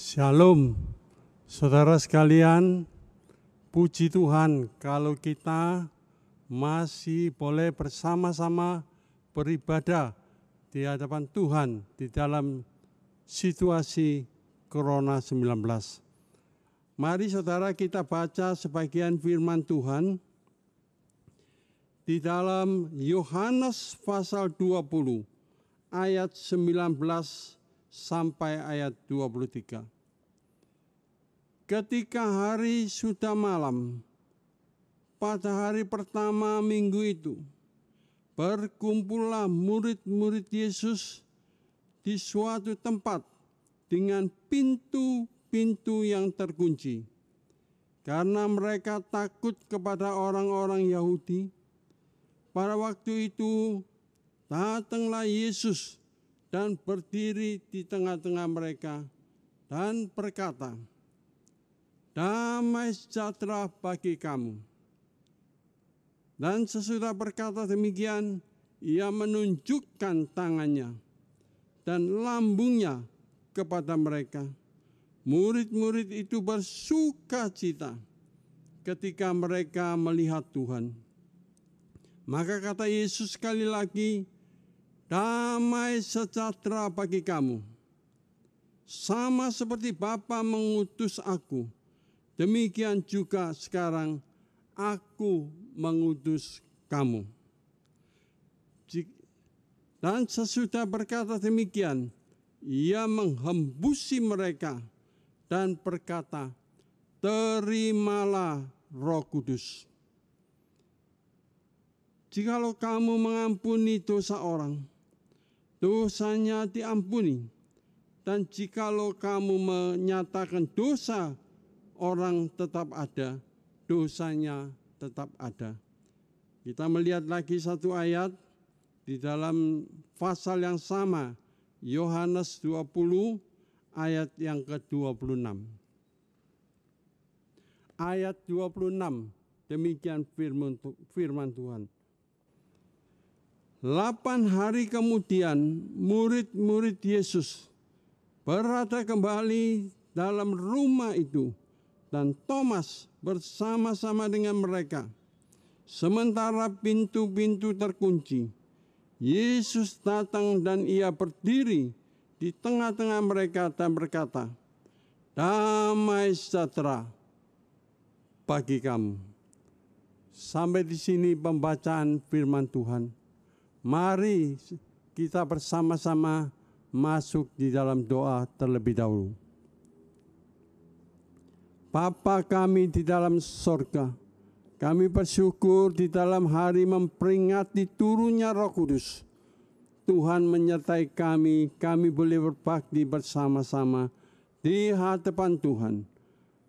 Shalom, saudara sekalian. Puji Tuhan, kalau kita masih boleh bersama-sama beribadah di hadapan Tuhan di dalam situasi Corona 19. Mari saudara kita baca sebagian firman Tuhan di dalam Yohanes pasal 20 ayat 19 sampai ayat 23. Ketika hari sudah malam, pada hari pertama minggu itu, berkumpullah murid-murid Yesus di suatu tempat dengan pintu-pintu yang terkunci. Karena mereka takut kepada orang-orang Yahudi, pada waktu itu datanglah Yesus dan berdiri di tengah-tengah mereka dan berkata, damai sejahtera bagi kamu. Dan sesudah berkata demikian, ia menunjukkan tangannya dan lambungnya kepada mereka. Murid-murid itu bersuka cita ketika mereka melihat Tuhan. Maka kata Yesus sekali lagi, damai sejahtera bagi kamu. Sama seperti Bapa mengutus aku, Demikian juga sekarang aku mengutus kamu. Dan sesudah berkata demikian, ia menghembusi mereka dan berkata, terimalah roh kudus. Jikalau kamu mengampuni dosa orang, dosanya diampuni. Dan jikalau kamu menyatakan dosa orang tetap ada, dosanya tetap ada. Kita melihat lagi satu ayat di dalam pasal yang sama, Yohanes 20 ayat yang ke-26. Ayat 26, demikian firman, firman Tuhan. Lapan hari kemudian murid-murid Yesus berada kembali dalam rumah itu dan Thomas bersama-sama dengan mereka. Sementara pintu-pintu terkunci, Yesus datang dan ia berdiri di tengah-tengah mereka dan berkata, Damai sejahtera bagi kamu. Sampai di sini pembacaan firman Tuhan. Mari kita bersama-sama masuk di dalam doa terlebih dahulu. Bapa kami di dalam sorga, kami bersyukur di dalam hari memperingati turunnya roh kudus. Tuhan menyertai kami, kami boleh berbakti bersama-sama di hadapan Tuhan.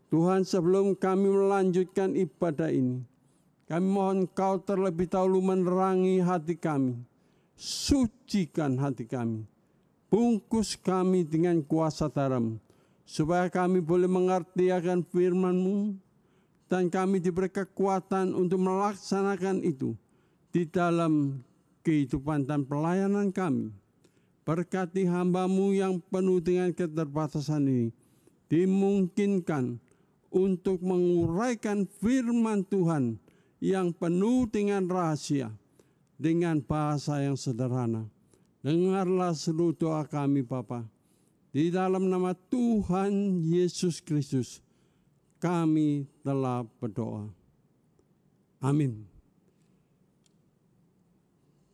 Tuhan sebelum kami melanjutkan ibadah ini, kami mohon kau terlebih dahulu menerangi hati kami, sucikan hati kami, bungkus kami dengan kuasa dalam supaya kami boleh mengerti akan firman-Mu dan kami diberi kekuatan untuk melaksanakan itu di dalam kehidupan dan pelayanan kami. Berkati hambamu yang penuh dengan keterbatasan ini, dimungkinkan untuk menguraikan firman Tuhan yang penuh dengan rahasia, dengan bahasa yang sederhana. Dengarlah seluruh doa kami Bapak di dalam nama Tuhan Yesus Kristus, kami telah berdoa. Amin.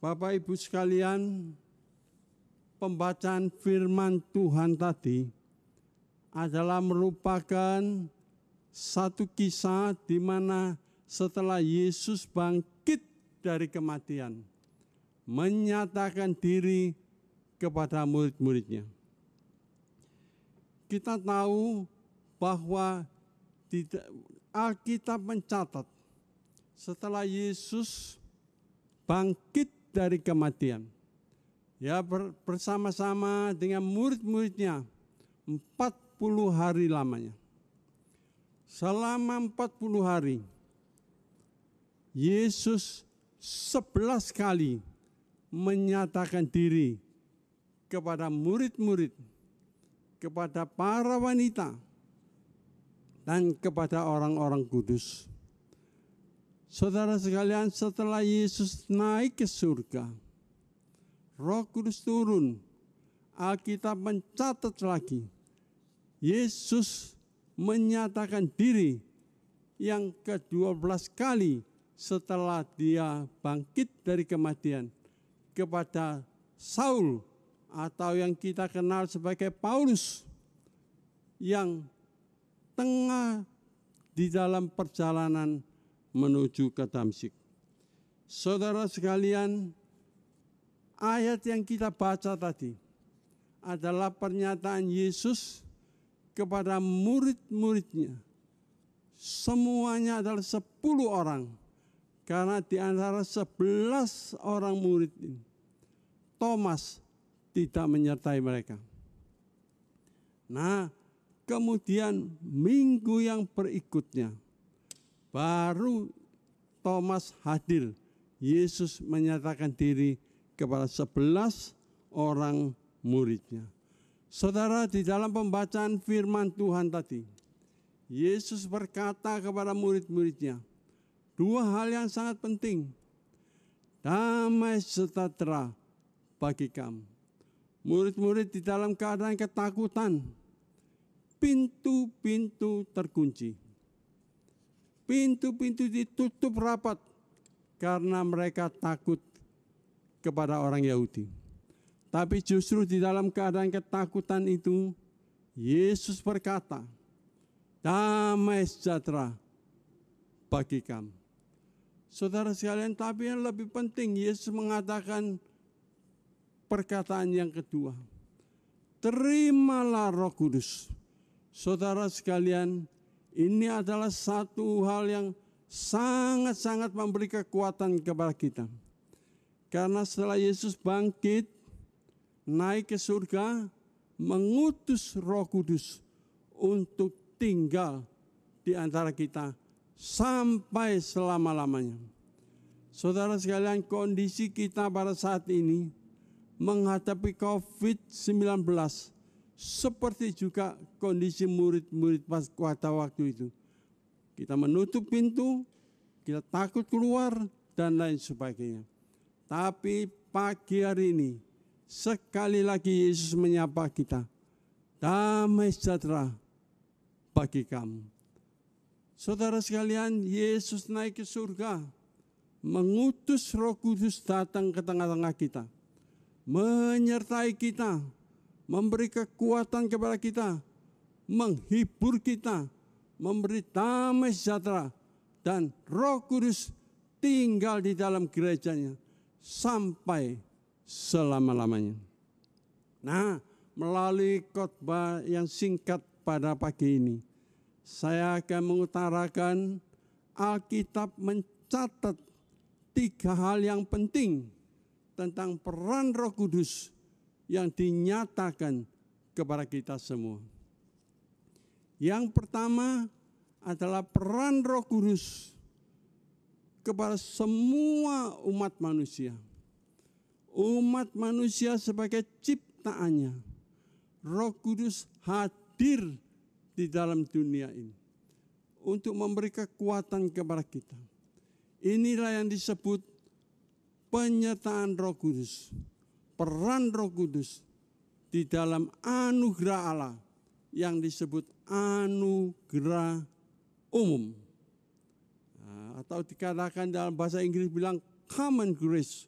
Bapak Ibu sekalian, pembacaan firman Tuhan tadi adalah merupakan satu kisah di mana setelah Yesus bangkit dari kematian, menyatakan diri kepada murid-muridnya kita tahu bahwa Alkitab mencatat setelah Yesus bangkit dari kematian, ya bersama-sama dengan murid-muridnya 40 hari lamanya. Selama 40 hari, Yesus sebelas kali menyatakan diri kepada murid-murid kepada para wanita, dan kepada orang-orang kudus. Saudara sekalian, setelah Yesus naik ke surga, Roh Kudus turun. Alkitab mencatat lagi, Yesus menyatakan diri yang ke-12 kali setelah dia bangkit dari kematian kepada Saul atau yang kita kenal sebagai Paulus yang tengah di dalam perjalanan menuju ke Damsik. Saudara sekalian, ayat yang kita baca tadi adalah pernyataan Yesus kepada murid-muridnya. Semuanya adalah sepuluh orang. Karena di antara sebelas orang murid ini, Thomas tidak menyertai mereka. Nah, Kemudian minggu yang berikutnya baru Thomas hadir. Yesus menyatakan diri kepada sebelas orang muridnya. Saudara di dalam pembacaan firman Tuhan tadi, Yesus berkata kepada murid-muridnya, dua hal yang sangat penting. Damai sejahtera bagi kamu. Murid-murid di dalam keadaan ketakutan, pintu-pintu terkunci. Pintu-pintu ditutup rapat karena mereka takut kepada orang Yahudi. Tapi justru di dalam keadaan ketakutan itu, Yesus berkata, damai sejahtera bagi kamu. Saudara sekalian, tapi yang lebih penting, Yesus mengatakan perkataan yang kedua. Terimalah roh kudus Saudara sekalian, ini adalah satu hal yang sangat-sangat memberi kekuatan kepada kita. Karena setelah Yesus bangkit, naik ke surga, mengutus roh kudus untuk tinggal di antara kita sampai selama-lamanya. Saudara sekalian, kondisi kita pada saat ini menghadapi COVID-19 seperti juga kondisi murid-murid pada waktu itu. Kita menutup pintu, kita takut keluar, dan lain sebagainya. Tapi pagi hari ini, sekali lagi Yesus menyapa kita. Damai sejahtera bagi kamu. Saudara sekalian, Yesus naik ke surga, mengutus roh kudus datang ke tengah-tengah kita. Menyertai kita, memberi kekuatan kepada kita, menghibur kita, memberi damai sejahtera, dan roh kudus tinggal di dalam gerejanya sampai selama-lamanya. Nah, melalui khotbah yang singkat pada pagi ini, saya akan mengutarakan Alkitab mencatat tiga hal yang penting tentang peran Roh Kudus yang dinyatakan kepada kita semua. Yang pertama adalah peran Roh Kudus kepada semua umat manusia. Umat manusia sebagai ciptaannya. Roh Kudus hadir di dalam dunia ini untuk memberi kekuatan kepada kita. Inilah yang disebut penyertaan Roh Kudus peran Roh Kudus di dalam anugerah Allah yang disebut anugerah umum. Nah, atau dikatakan dalam bahasa Inggris bilang common grace.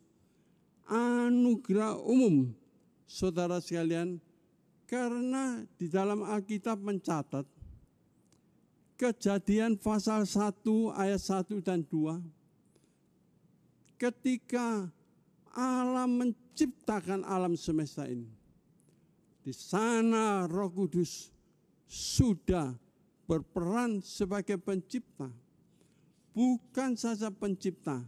Anugerah umum. Saudara sekalian, karena di dalam Alkitab mencatat kejadian pasal 1 ayat 1 dan 2 ketika Allah menciptakan alam semesta ini. Di sana Roh Kudus sudah berperan sebagai pencipta. Bukan saja pencipta,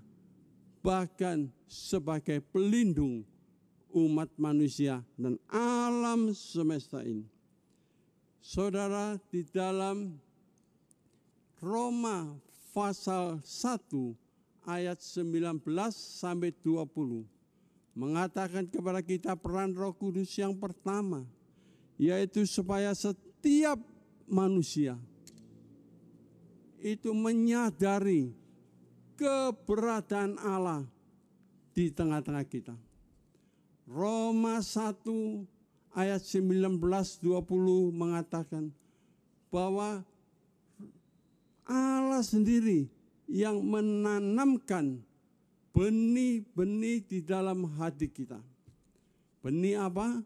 bahkan sebagai pelindung umat manusia dan alam semesta ini. Saudara, di dalam Roma pasal 1 ayat 19 sampai 20 mengatakan kepada kita peran Roh Kudus yang pertama yaitu supaya setiap manusia itu menyadari keberadaan Allah di tengah-tengah kita. Roma 1 ayat 19 20 mengatakan bahwa Allah sendiri yang menanamkan benih-benih di dalam hati kita. Benih apa?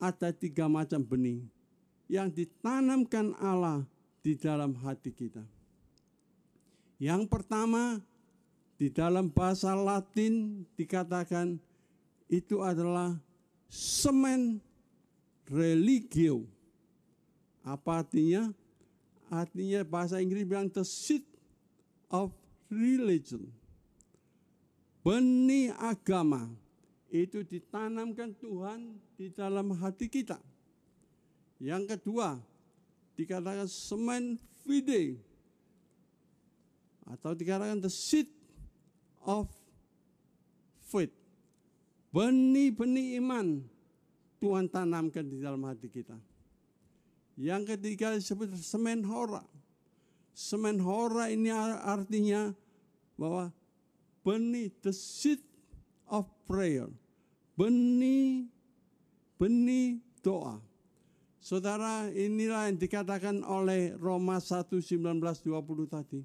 Ada tiga macam benih yang ditanamkan Allah di dalam hati kita. Yang pertama, di dalam bahasa Latin dikatakan itu adalah semen religio. Apa artinya? Artinya bahasa Inggris bilang the seed of religion. Benih agama itu ditanamkan Tuhan di dalam hati kita. Yang kedua, dikatakan semen fide atau dikatakan the seed of faith. Benih-benih iman Tuhan tanamkan di dalam hati kita. Yang ketiga disebut semen hora. Semen hora ini artinya bahwa benih the seed of prayer. Benih benih doa. Saudara, inilah yang dikatakan oleh Roma 1 19 20 tadi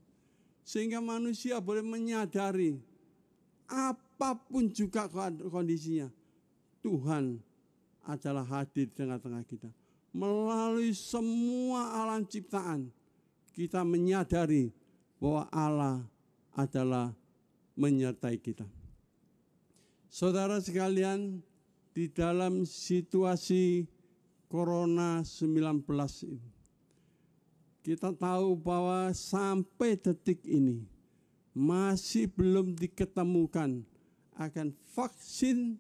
sehingga manusia boleh menyadari apa pun juga kondisinya, Tuhan adalah hadir di tengah-tengah kita. Melalui semua alam ciptaan, kita menyadari bahwa Allah adalah menyertai kita. Saudara sekalian, di dalam situasi Corona 19 ini, kita tahu bahwa sampai detik ini masih belum diketemukan akan vaksin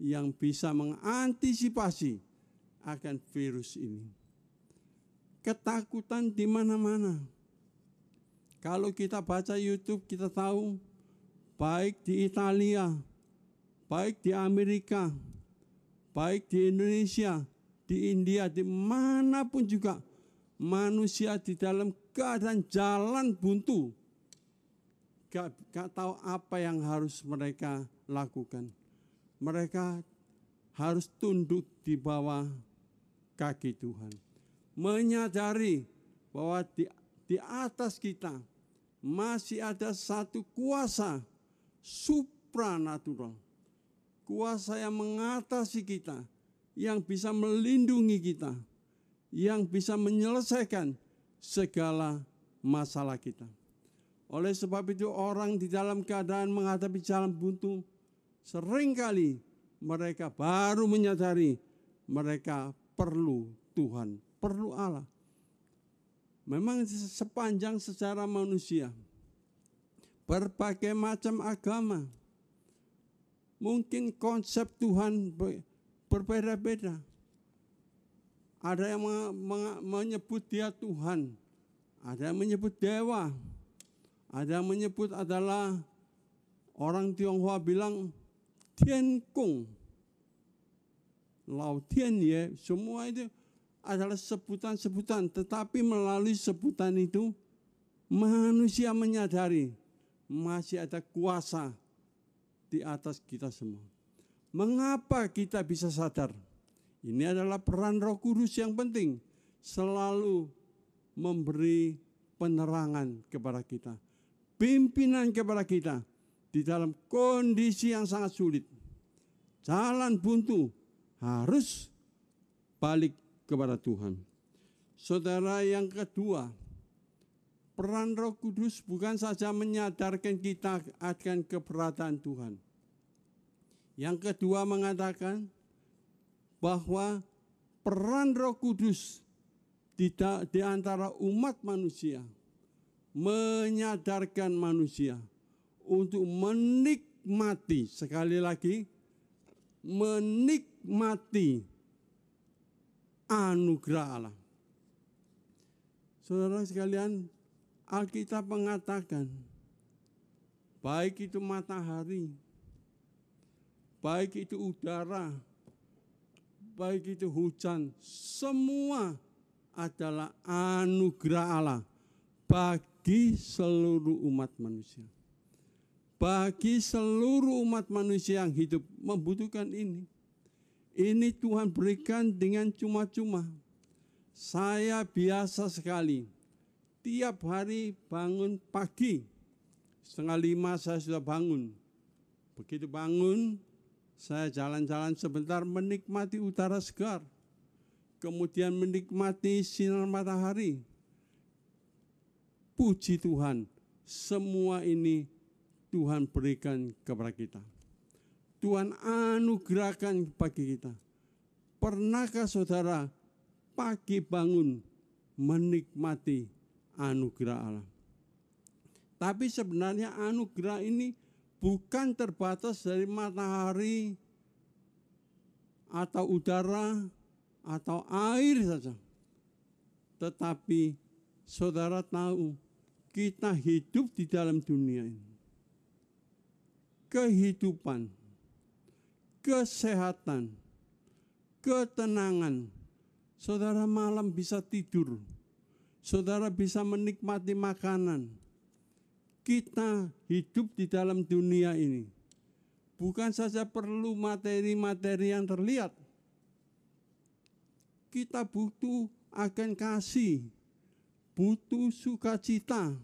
yang bisa mengantisipasi akan virus ini. Ketakutan di mana-mana. Kalau kita baca YouTube, kita tahu baik di Italia, baik di Amerika, baik di Indonesia, di India, di mana pun juga manusia di dalam keadaan jalan buntu. Gak, gak tahu apa yang harus mereka lakukan. Mereka harus tunduk di bawah kaki Tuhan. Menyadari bahwa di, di atas kita masih ada satu kuasa supranatural. Kuasa yang mengatasi kita, yang bisa melindungi kita yang bisa menyelesaikan segala masalah kita. Oleh sebab itu orang di dalam keadaan menghadapi jalan buntu sering kali mereka baru menyadari mereka perlu Tuhan, perlu Allah. Memang sepanjang secara manusia berbagai macam agama mungkin konsep Tuhan berbeda-beda ada yang menyebut dia Tuhan, ada yang menyebut dewa, ada yang menyebut adalah orang Tionghoa bilang Tian Kung, Lao Tian Ye, semua itu adalah sebutan-sebutan, tetapi melalui sebutan itu manusia menyadari masih ada kuasa di atas kita semua. Mengapa kita bisa sadar? Ini adalah peran Roh Kudus yang penting, selalu memberi penerangan kepada kita, pimpinan kepada kita di dalam kondisi yang sangat sulit. Jalan buntu harus balik kepada Tuhan. Saudara yang kedua, peran Roh Kudus bukan saja menyadarkan kita akan keberadaan Tuhan. Yang kedua mengatakan bahwa peran Roh Kudus di, di antara umat manusia menyadarkan manusia untuk menikmati sekali lagi menikmati anugerah Allah. Saudara sekalian, Alkitab mengatakan baik itu matahari, baik itu udara, baik itu hujan, semua adalah anugerah Allah bagi seluruh umat manusia. Bagi seluruh umat manusia yang hidup membutuhkan ini. Ini Tuhan berikan dengan cuma-cuma. Saya biasa sekali. Tiap hari bangun pagi. Setengah lima saya sudah bangun. Begitu bangun, saya jalan-jalan sebentar menikmati utara segar. Kemudian menikmati sinar matahari. Puji Tuhan, semua ini Tuhan berikan kepada kita. Tuhan anugerahkan bagi kita. Pernahkah saudara pagi bangun menikmati anugerah Allah? Tapi sebenarnya anugerah ini bukan terbatas dari matahari atau udara atau air saja. Tetapi saudara tahu kita hidup di dalam dunia ini. Kehidupan kesehatan, ketenangan. Saudara malam bisa tidur, saudara bisa menikmati makanan. Kita hidup di dalam dunia ini bukan saja perlu materi-materi yang terlihat. Kita butuh akan kasih, butuh sukacita,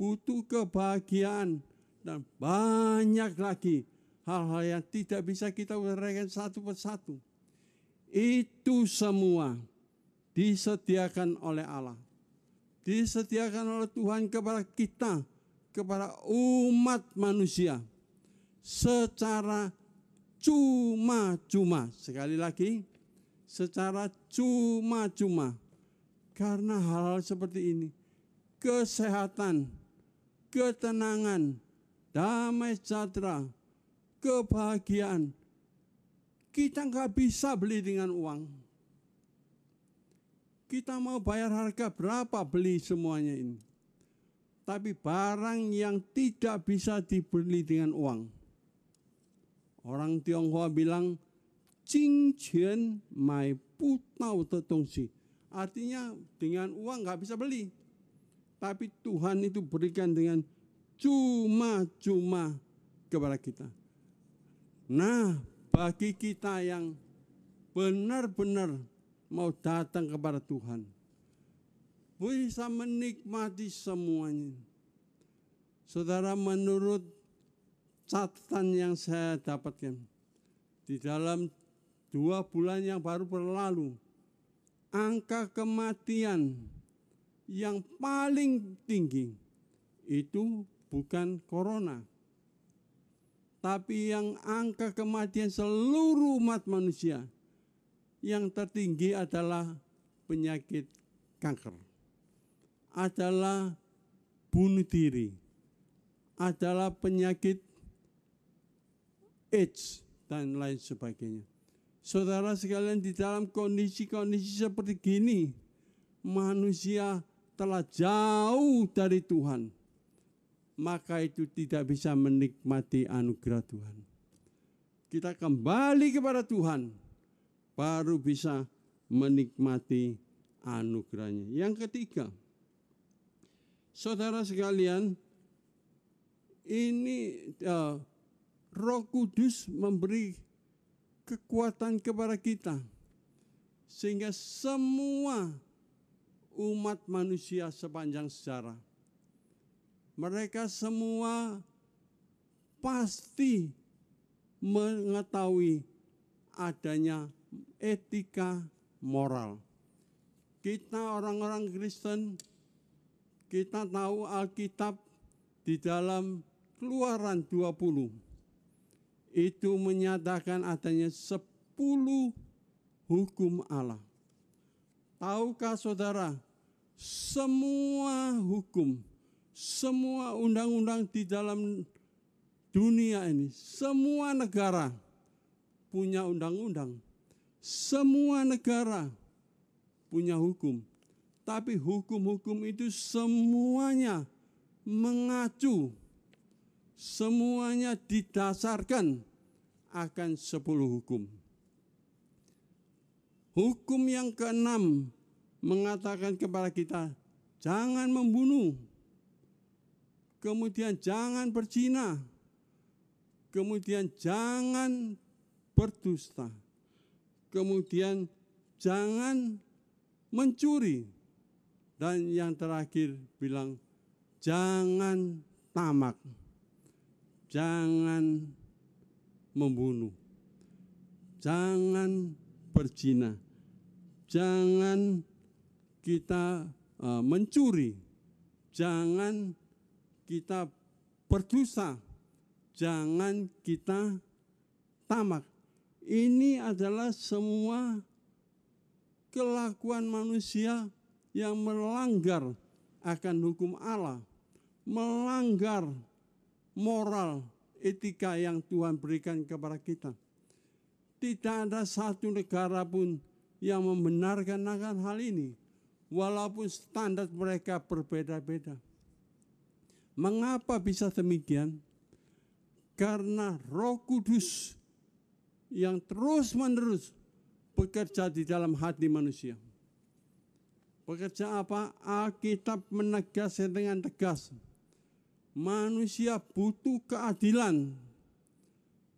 butuh kebahagiaan, dan banyak lagi hal-hal yang tidak bisa kita uraikan satu persatu. Itu semua disediakan oleh Allah. Disediakan oleh Tuhan kepada kita, kepada umat manusia secara cuma-cuma. Sekali lagi, secara cuma-cuma. Karena hal-hal seperti ini, kesehatan, ketenangan, damai sejahtera, kebahagiaan kita nggak bisa beli dengan uang. Kita mau bayar harga berapa beli semuanya ini. Tapi barang yang tidak bisa dibeli dengan uang. Orang Tionghoa bilang, Jing mai pu tao de dongxi. Artinya dengan uang nggak bisa beli. Tapi Tuhan itu berikan dengan cuma-cuma kepada kita. Nah, bagi kita yang benar-benar mau datang kepada Tuhan, bisa menikmati semuanya. Saudara, menurut catatan yang saya dapatkan, di dalam dua bulan yang baru berlalu, angka kematian yang paling tinggi itu bukan corona, tapi yang angka kematian seluruh umat manusia yang tertinggi adalah penyakit kanker, adalah bunuh diri, adalah penyakit AIDS dan lain sebagainya. Saudara sekalian di dalam kondisi-kondisi seperti gini, manusia telah jauh dari Tuhan maka itu tidak bisa menikmati anugerah Tuhan. Kita kembali kepada Tuhan, baru bisa menikmati anugerahnya. Yang ketiga, saudara sekalian, ini uh, Roh Kudus memberi kekuatan kepada kita, sehingga semua umat manusia sepanjang sejarah mereka semua pasti mengetahui adanya etika moral. Kita orang-orang Kristen, kita tahu Alkitab di dalam keluaran 20 itu menyatakan adanya 10 hukum Allah. Tahukah saudara, semua hukum semua undang-undang di dalam dunia ini, semua negara punya undang-undang, semua negara punya hukum, tapi hukum-hukum itu semuanya mengacu, semuanya didasarkan akan sepuluh hukum. Hukum yang keenam mengatakan kepada kita, jangan membunuh. Kemudian jangan berzina. Kemudian jangan berdusta. Kemudian jangan mencuri. Dan yang terakhir bilang, jangan tamak. Jangan membunuh. Jangan berzina jangan kita uh, mencuri, jangan kita berdosa, jangan kita tamak. Ini adalah semua kelakuan manusia yang melanggar akan hukum Allah, melanggar moral etika yang Tuhan berikan kepada kita. Tidak ada satu negara pun yang membenarkan akan hal ini, walaupun standar mereka berbeda-beda. Mengapa bisa demikian? Karena Roh Kudus yang terus-menerus bekerja di dalam hati manusia. Bekerja apa? Alkitab menegaskan dengan tegas. Manusia butuh keadilan.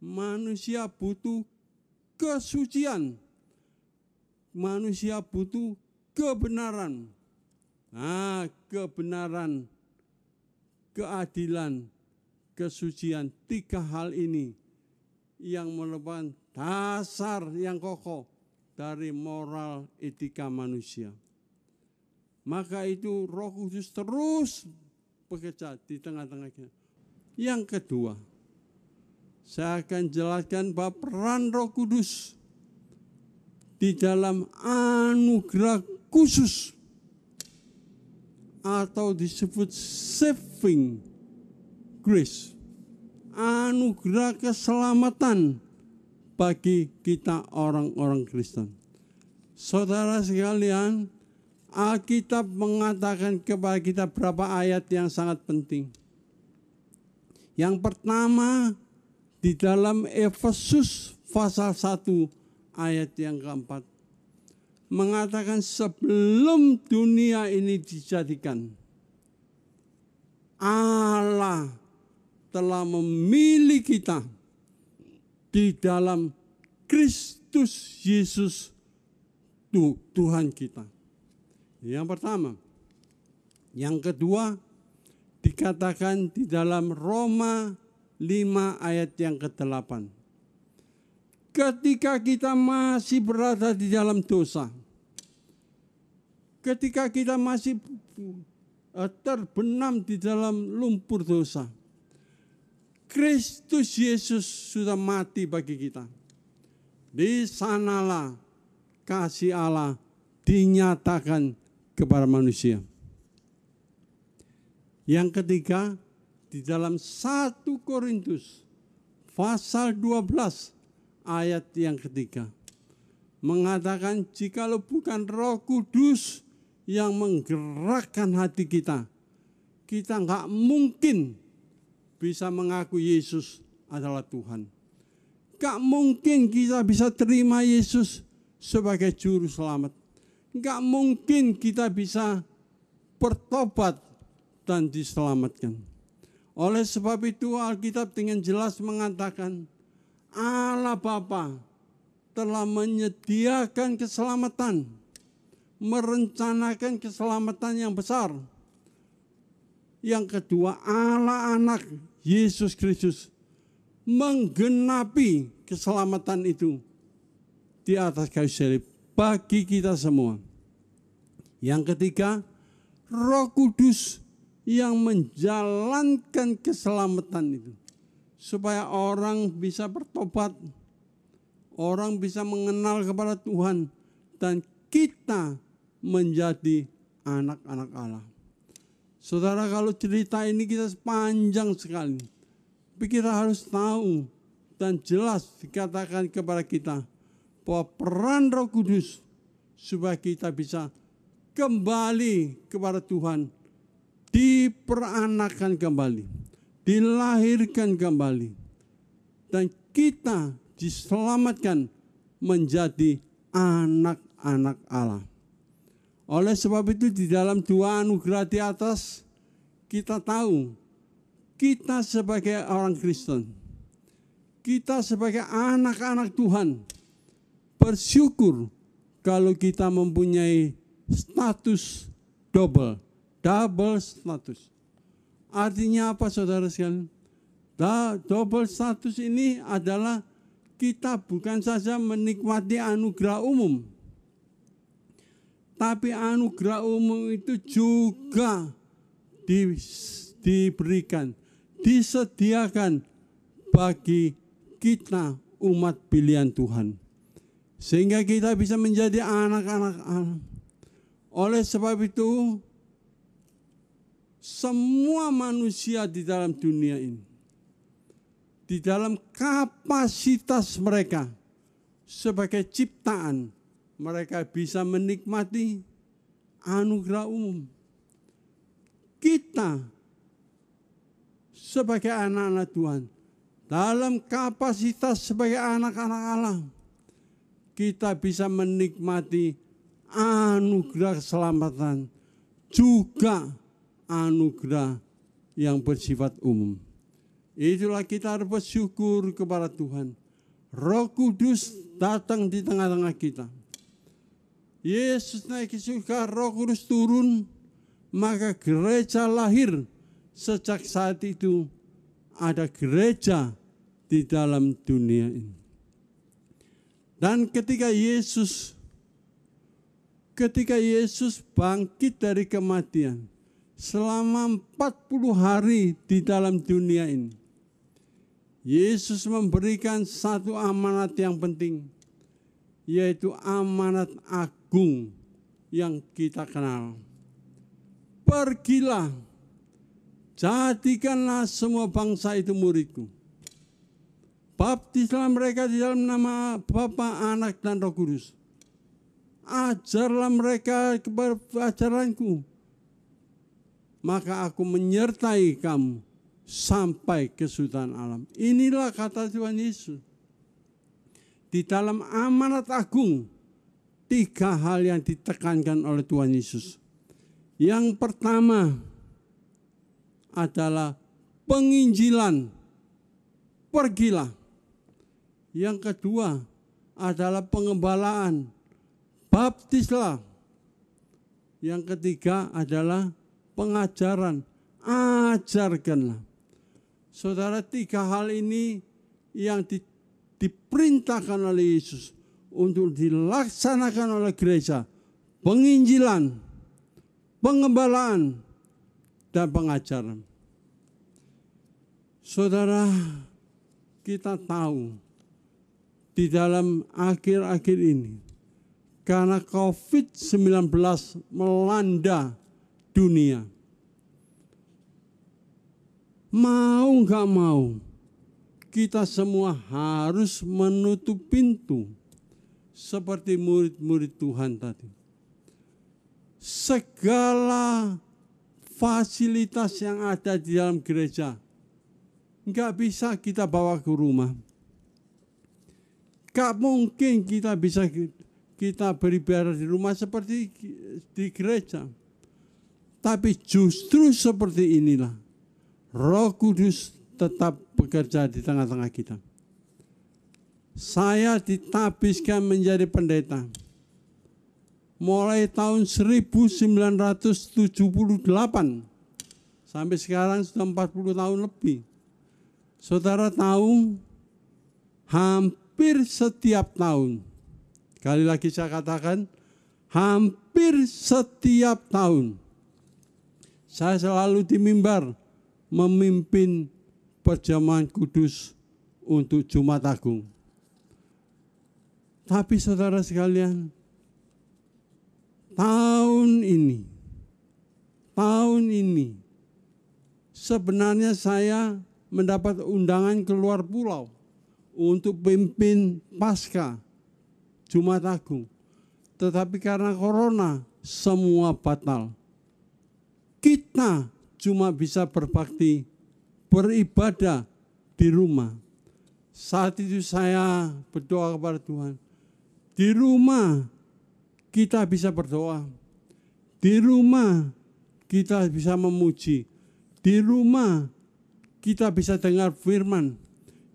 Manusia butuh kesucian manusia butuh kebenaran. Nah, kebenaran, keadilan, kesucian, tiga hal ini yang merupakan dasar yang kokoh dari moral etika manusia. Maka itu roh kudus terus bekerja di tengah-tengah kita. Yang kedua, saya akan jelaskan bahwa peran roh kudus di dalam anugerah khusus atau disebut saving grace anugerah keselamatan bagi kita orang-orang Kristen. Saudara sekalian, Alkitab mengatakan kepada kita berapa ayat yang sangat penting. Yang pertama di dalam Efesus pasal 1 ayat yang keempat mengatakan sebelum dunia ini dijadikan Allah telah memilih kita di dalam Kristus Yesus Tuhan kita. Yang pertama. Yang kedua dikatakan di dalam Roma 5 ayat yang ke-8 ketika kita masih berada di dalam dosa, ketika kita masih eh, terbenam di dalam lumpur dosa, Kristus Yesus sudah mati bagi kita. Di sanalah kasih Allah dinyatakan kepada manusia. Yang ketiga, di dalam 1 Korintus pasal 12 ayat yang ketiga. Mengatakan jikalau bukan roh kudus yang menggerakkan hati kita, kita nggak mungkin bisa mengaku Yesus adalah Tuhan. Gak mungkin kita bisa terima Yesus sebagai juru selamat. Gak mungkin kita bisa bertobat dan diselamatkan. Oleh sebab itu Alkitab dengan jelas mengatakan Allah Bapa telah menyediakan keselamatan, merencanakan keselamatan yang besar. Yang kedua, Allah anak Yesus Kristus menggenapi keselamatan itu di atas kayu salib bagi kita semua. Yang ketiga, Roh Kudus yang menjalankan keselamatan itu supaya orang bisa bertobat, orang bisa mengenal kepada Tuhan, dan kita menjadi anak-anak Allah. Saudara, kalau cerita ini kita panjang sekali, tapi kita harus tahu dan jelas dikatakan kepada kita bahwa peran Roh Kudus supaya kita bisa kembali kepada Tuhan, diperanakan kembali dilahirkan kembali dan kita diselamatkan menjadi anak anak Allah. Oleh sebab itu di dalam dua anugerah di atas kita tahu kita sebagai orang Kristen, kita sebagai anak-anak Tuhan bersyukur kalau kita mempunyai status double, double status. Artinya apa saudara sekalian? Double status ini adalah kita bukan saja menikmati anugerah umum, tapi anugerah umum itu juga di, diberikan, disediakan bagi kita umat pilihan Tuhan. Sehingga kita bisa menjadi anak-anak Allah. Oleh sebab itu, semua manusia di dalam dunia ini, di dalam kapasitas mereka sebagai ciptaan, mereka bisa menikmati anugerah umum. Kita sebagai anak-anak Tuhan dalam kapasitas sebagai anak-anak Allah kita bisa menikmati anugerah keselamatan juga anugerah yang bersifat umum. Itulah kita harus bersyukur kepada Tuhan. Roh Kudus datang di tengah-tengah kita Yesus naik ke surga, roh kudus turun, maka gereja lahir. Sejak saat itu ada gereja di dalam dunia ini. Dan ketika Yesus ketika Yesus bangkit dari kematian selama 40 hari di dalam dunia ini. Yesus memberikan satu amanat yang penting yaitu amanat agung yang kita kenal. Pergilah, jadikanlah semua bangsa itu muridku. Baptislah mereka di dalam nama Bapa, Anak, dan Roh Kudus. Ajarlah mereka kepada ajaranku. Maka aku menyertai kamu sampai kesudahan alam. Inilah kata Tuhan Yesus. Di dalam amanat agung tiga hal yang ditekankan oleh Tuhan Yesus. Yang pertama adalah penginjilan. Pergilah. Yang kedua adalah pengembalaan. Baptislah. Yang ketiga adalah pengajaran. Ajarkanlah. Saudara, tiga hal ini yang diperintahkan oleh Yesus untuk dilaksanakan oleh gereja. Penginjilan, pengembalaan, dan pengajaran. Saudara, kita tahu di dalam akhir-akhir ini karena COVID-19 melanda dunia. Mau nggak mau, kita semua harus menutup pintu seperti murid-murid Tuhan tadi. Segala fasilitas yang ada di dalam gereja nggak bisa kita bawa ke rumah. Gak mungkin kita bisa kita beribadah di rumah seperti di gereja. Tapi justru seperti inilah Roh Kudus tetap bekerja di tengah-tengah kita saya ditabiskan menjadi pendeta. Mulai tahun 1978 sampai sekarang sudah 40 tahun lebih. Saudara tahu hampir setiap tahun, kali lagi saya katakan hampir setiap tahun saya selalu di mimbar memimpin perjamuan kudus untuk Jumat Agung. Tapi saudara sekalian, tahun ini, tahun ini, sebenarnya saya mendapat undangan keluar pulau untuk pimpin pasca Jumat Agung. Tetapi karena corona, semua batal. Kita cuma bisa berbakti, beribadah di rumah. Saat itu saya berdoa kepada Tuhan, di rumah kita bisa berdoa. Di rumah kita bisa memuji. Di rumah kita bisa dengar firman.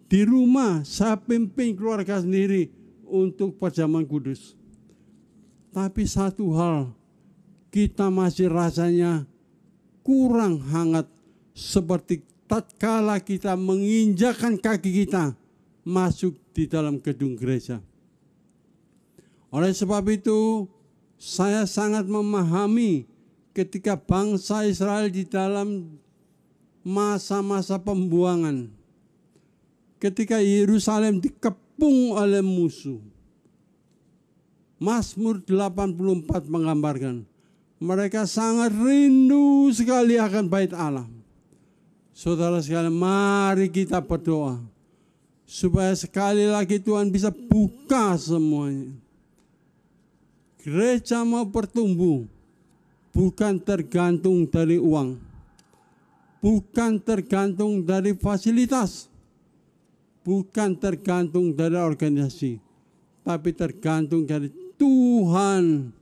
Di rumah saya pimpin keluarga sendiri untuk perjamuan kudus. Tapi satu hal, kita masih rasanya kurang hangat seperti tatkala kita menginjakan kaki kita masuk di dalam gedung gereja. Oleh sebab itu, saya sangat memahami ketika bangsa Israel di dalam masa-masa pembuangan. Ketika Yerusalem dikepung oleh musuh. Mazmur 84 menggambarkan mereka sangat rindu sekali akan bait Allah. Saudara sekalian, mari kita berdoa supaya sekali lagi Tuhan bisa buka semuanya. Gereja mau bertumbuh bukan tergantung dari uang, bukan tergantung dari fasilitas, bukan tergantung dari organisasi, tapi tergantung dari Tuhan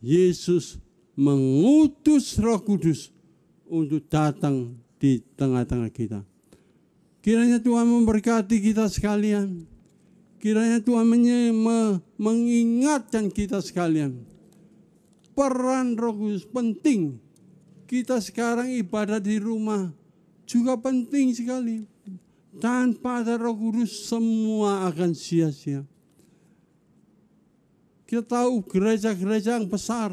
Yesus mengutus Roh Kudus untuk datang di tengah-tengah kita. Kiranya Tuhan memberkati kita sekalian. Kiranya Tuhan mengingatkan kita sekalian peran Roh Kudus penting. Kita sekarang ibadah di rumah juga penting sekali. Tanpa ada Roh Kudus semua akan sia-sia. Kita tahu gereja-gereja yang besar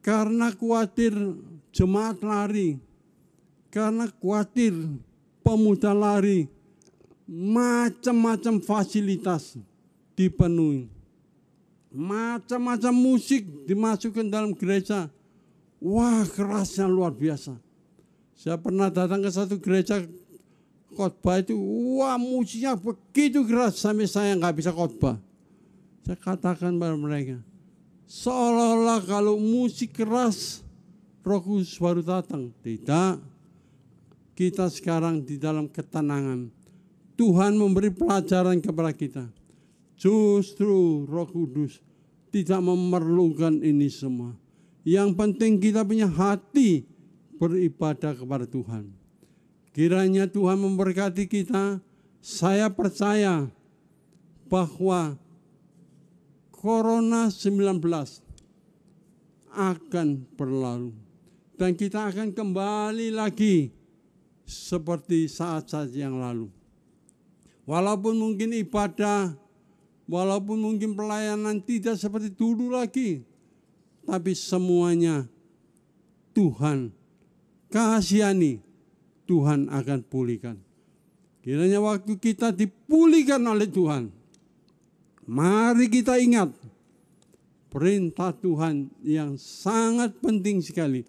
karena khawatir jemaat lari, karena khawatir pemuda lari, macam-macam fasilitas dipenuhi macam-macam musik dimasukkan dalam gereja. Wah kerasnya luar biasa. Saya pernah datang ke satu gereja khotbah itu, wah musiknya begitu keras sampai saya nggak bisa khotbah. Saya katakan pada mereka, seolah-olah kalau musik keras, Roh Kudus baru datang. Tidak, kita sekarang di dalam ketenangan. Tuhan memberi pelajaran kepada kita Justru Roh Kudus tidak memerlukan ini semua. Yang penting kita punya hati beribadah kepada Tuhan. Kiranya Tuhan memberkati kita. Saya percaya bahwa Corona 19 akan berlalu. Dan kita akan kembali lagi seperti saat-saat yang lalu. Walaupun mungkin ibadah Walaupun mungkin pelayanan tidak seperti dulu lagi, tapi semuanya Tuhan kasihani, Tuhan akan pulihkan. Kiranya waktu kita dipulihkan oleh Tuhan, mari kita ingat perintah Tuhan yang sangat penting sekali.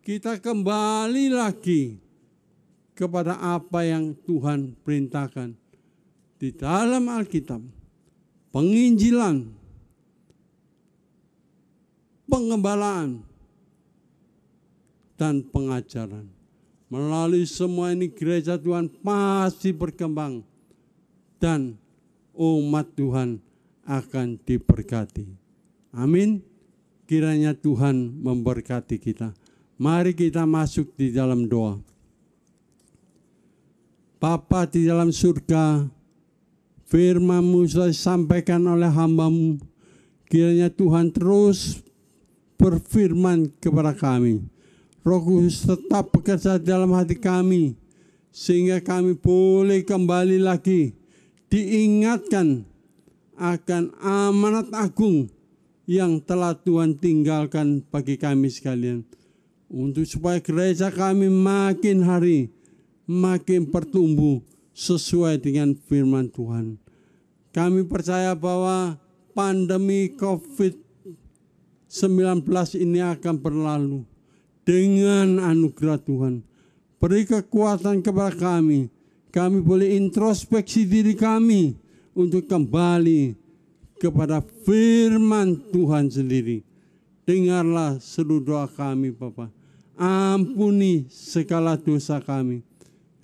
Kita kembali lagi kepada apa yang Tuhan perintahkan di dalam Alkitab penginjilan, pengembalaan, dan pengajaran. Melalui semua ini gereja Tuhan pasti berkembang dan umat Tuhan akan diberkati. Amin. Kiranya Tuhan memberkati kita. Mari kita masuk di dalam doa. Bapa di dalam surga, firmanmu sudah disampaikan oleh hambamu. Kiranya Tuhan terus berfirman kepada kami. Roh Kudus tetap bekerja dalam hati kami. Sehingga kami boleh kembali lagi diingatkan akan amanat agung yang telah Tuhan tinggalkan bagi kami sekalian. Untuk supaya gereja kami makin hari makin bertumbuh sesuai dengan firman Tuhan. Kami percaya bahwa pandemi COVID-19 ini akan berlalu dengan anugerah Tuhan. Beri kekuatan kepada kami. Kami boleh introspeksi diri kami untuk kembali kepada firman Tuhan sendiri. Dengarlah seluruh doa kami Bapak. Ampuni segala dosa kami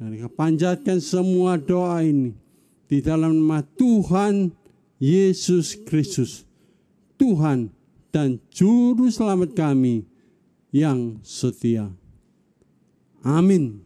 dan panjatkan semua doa ini di dalam nama Tuhan Yesus Kristus. Tuhan dan Juru Selamat kami yang setia. Amin.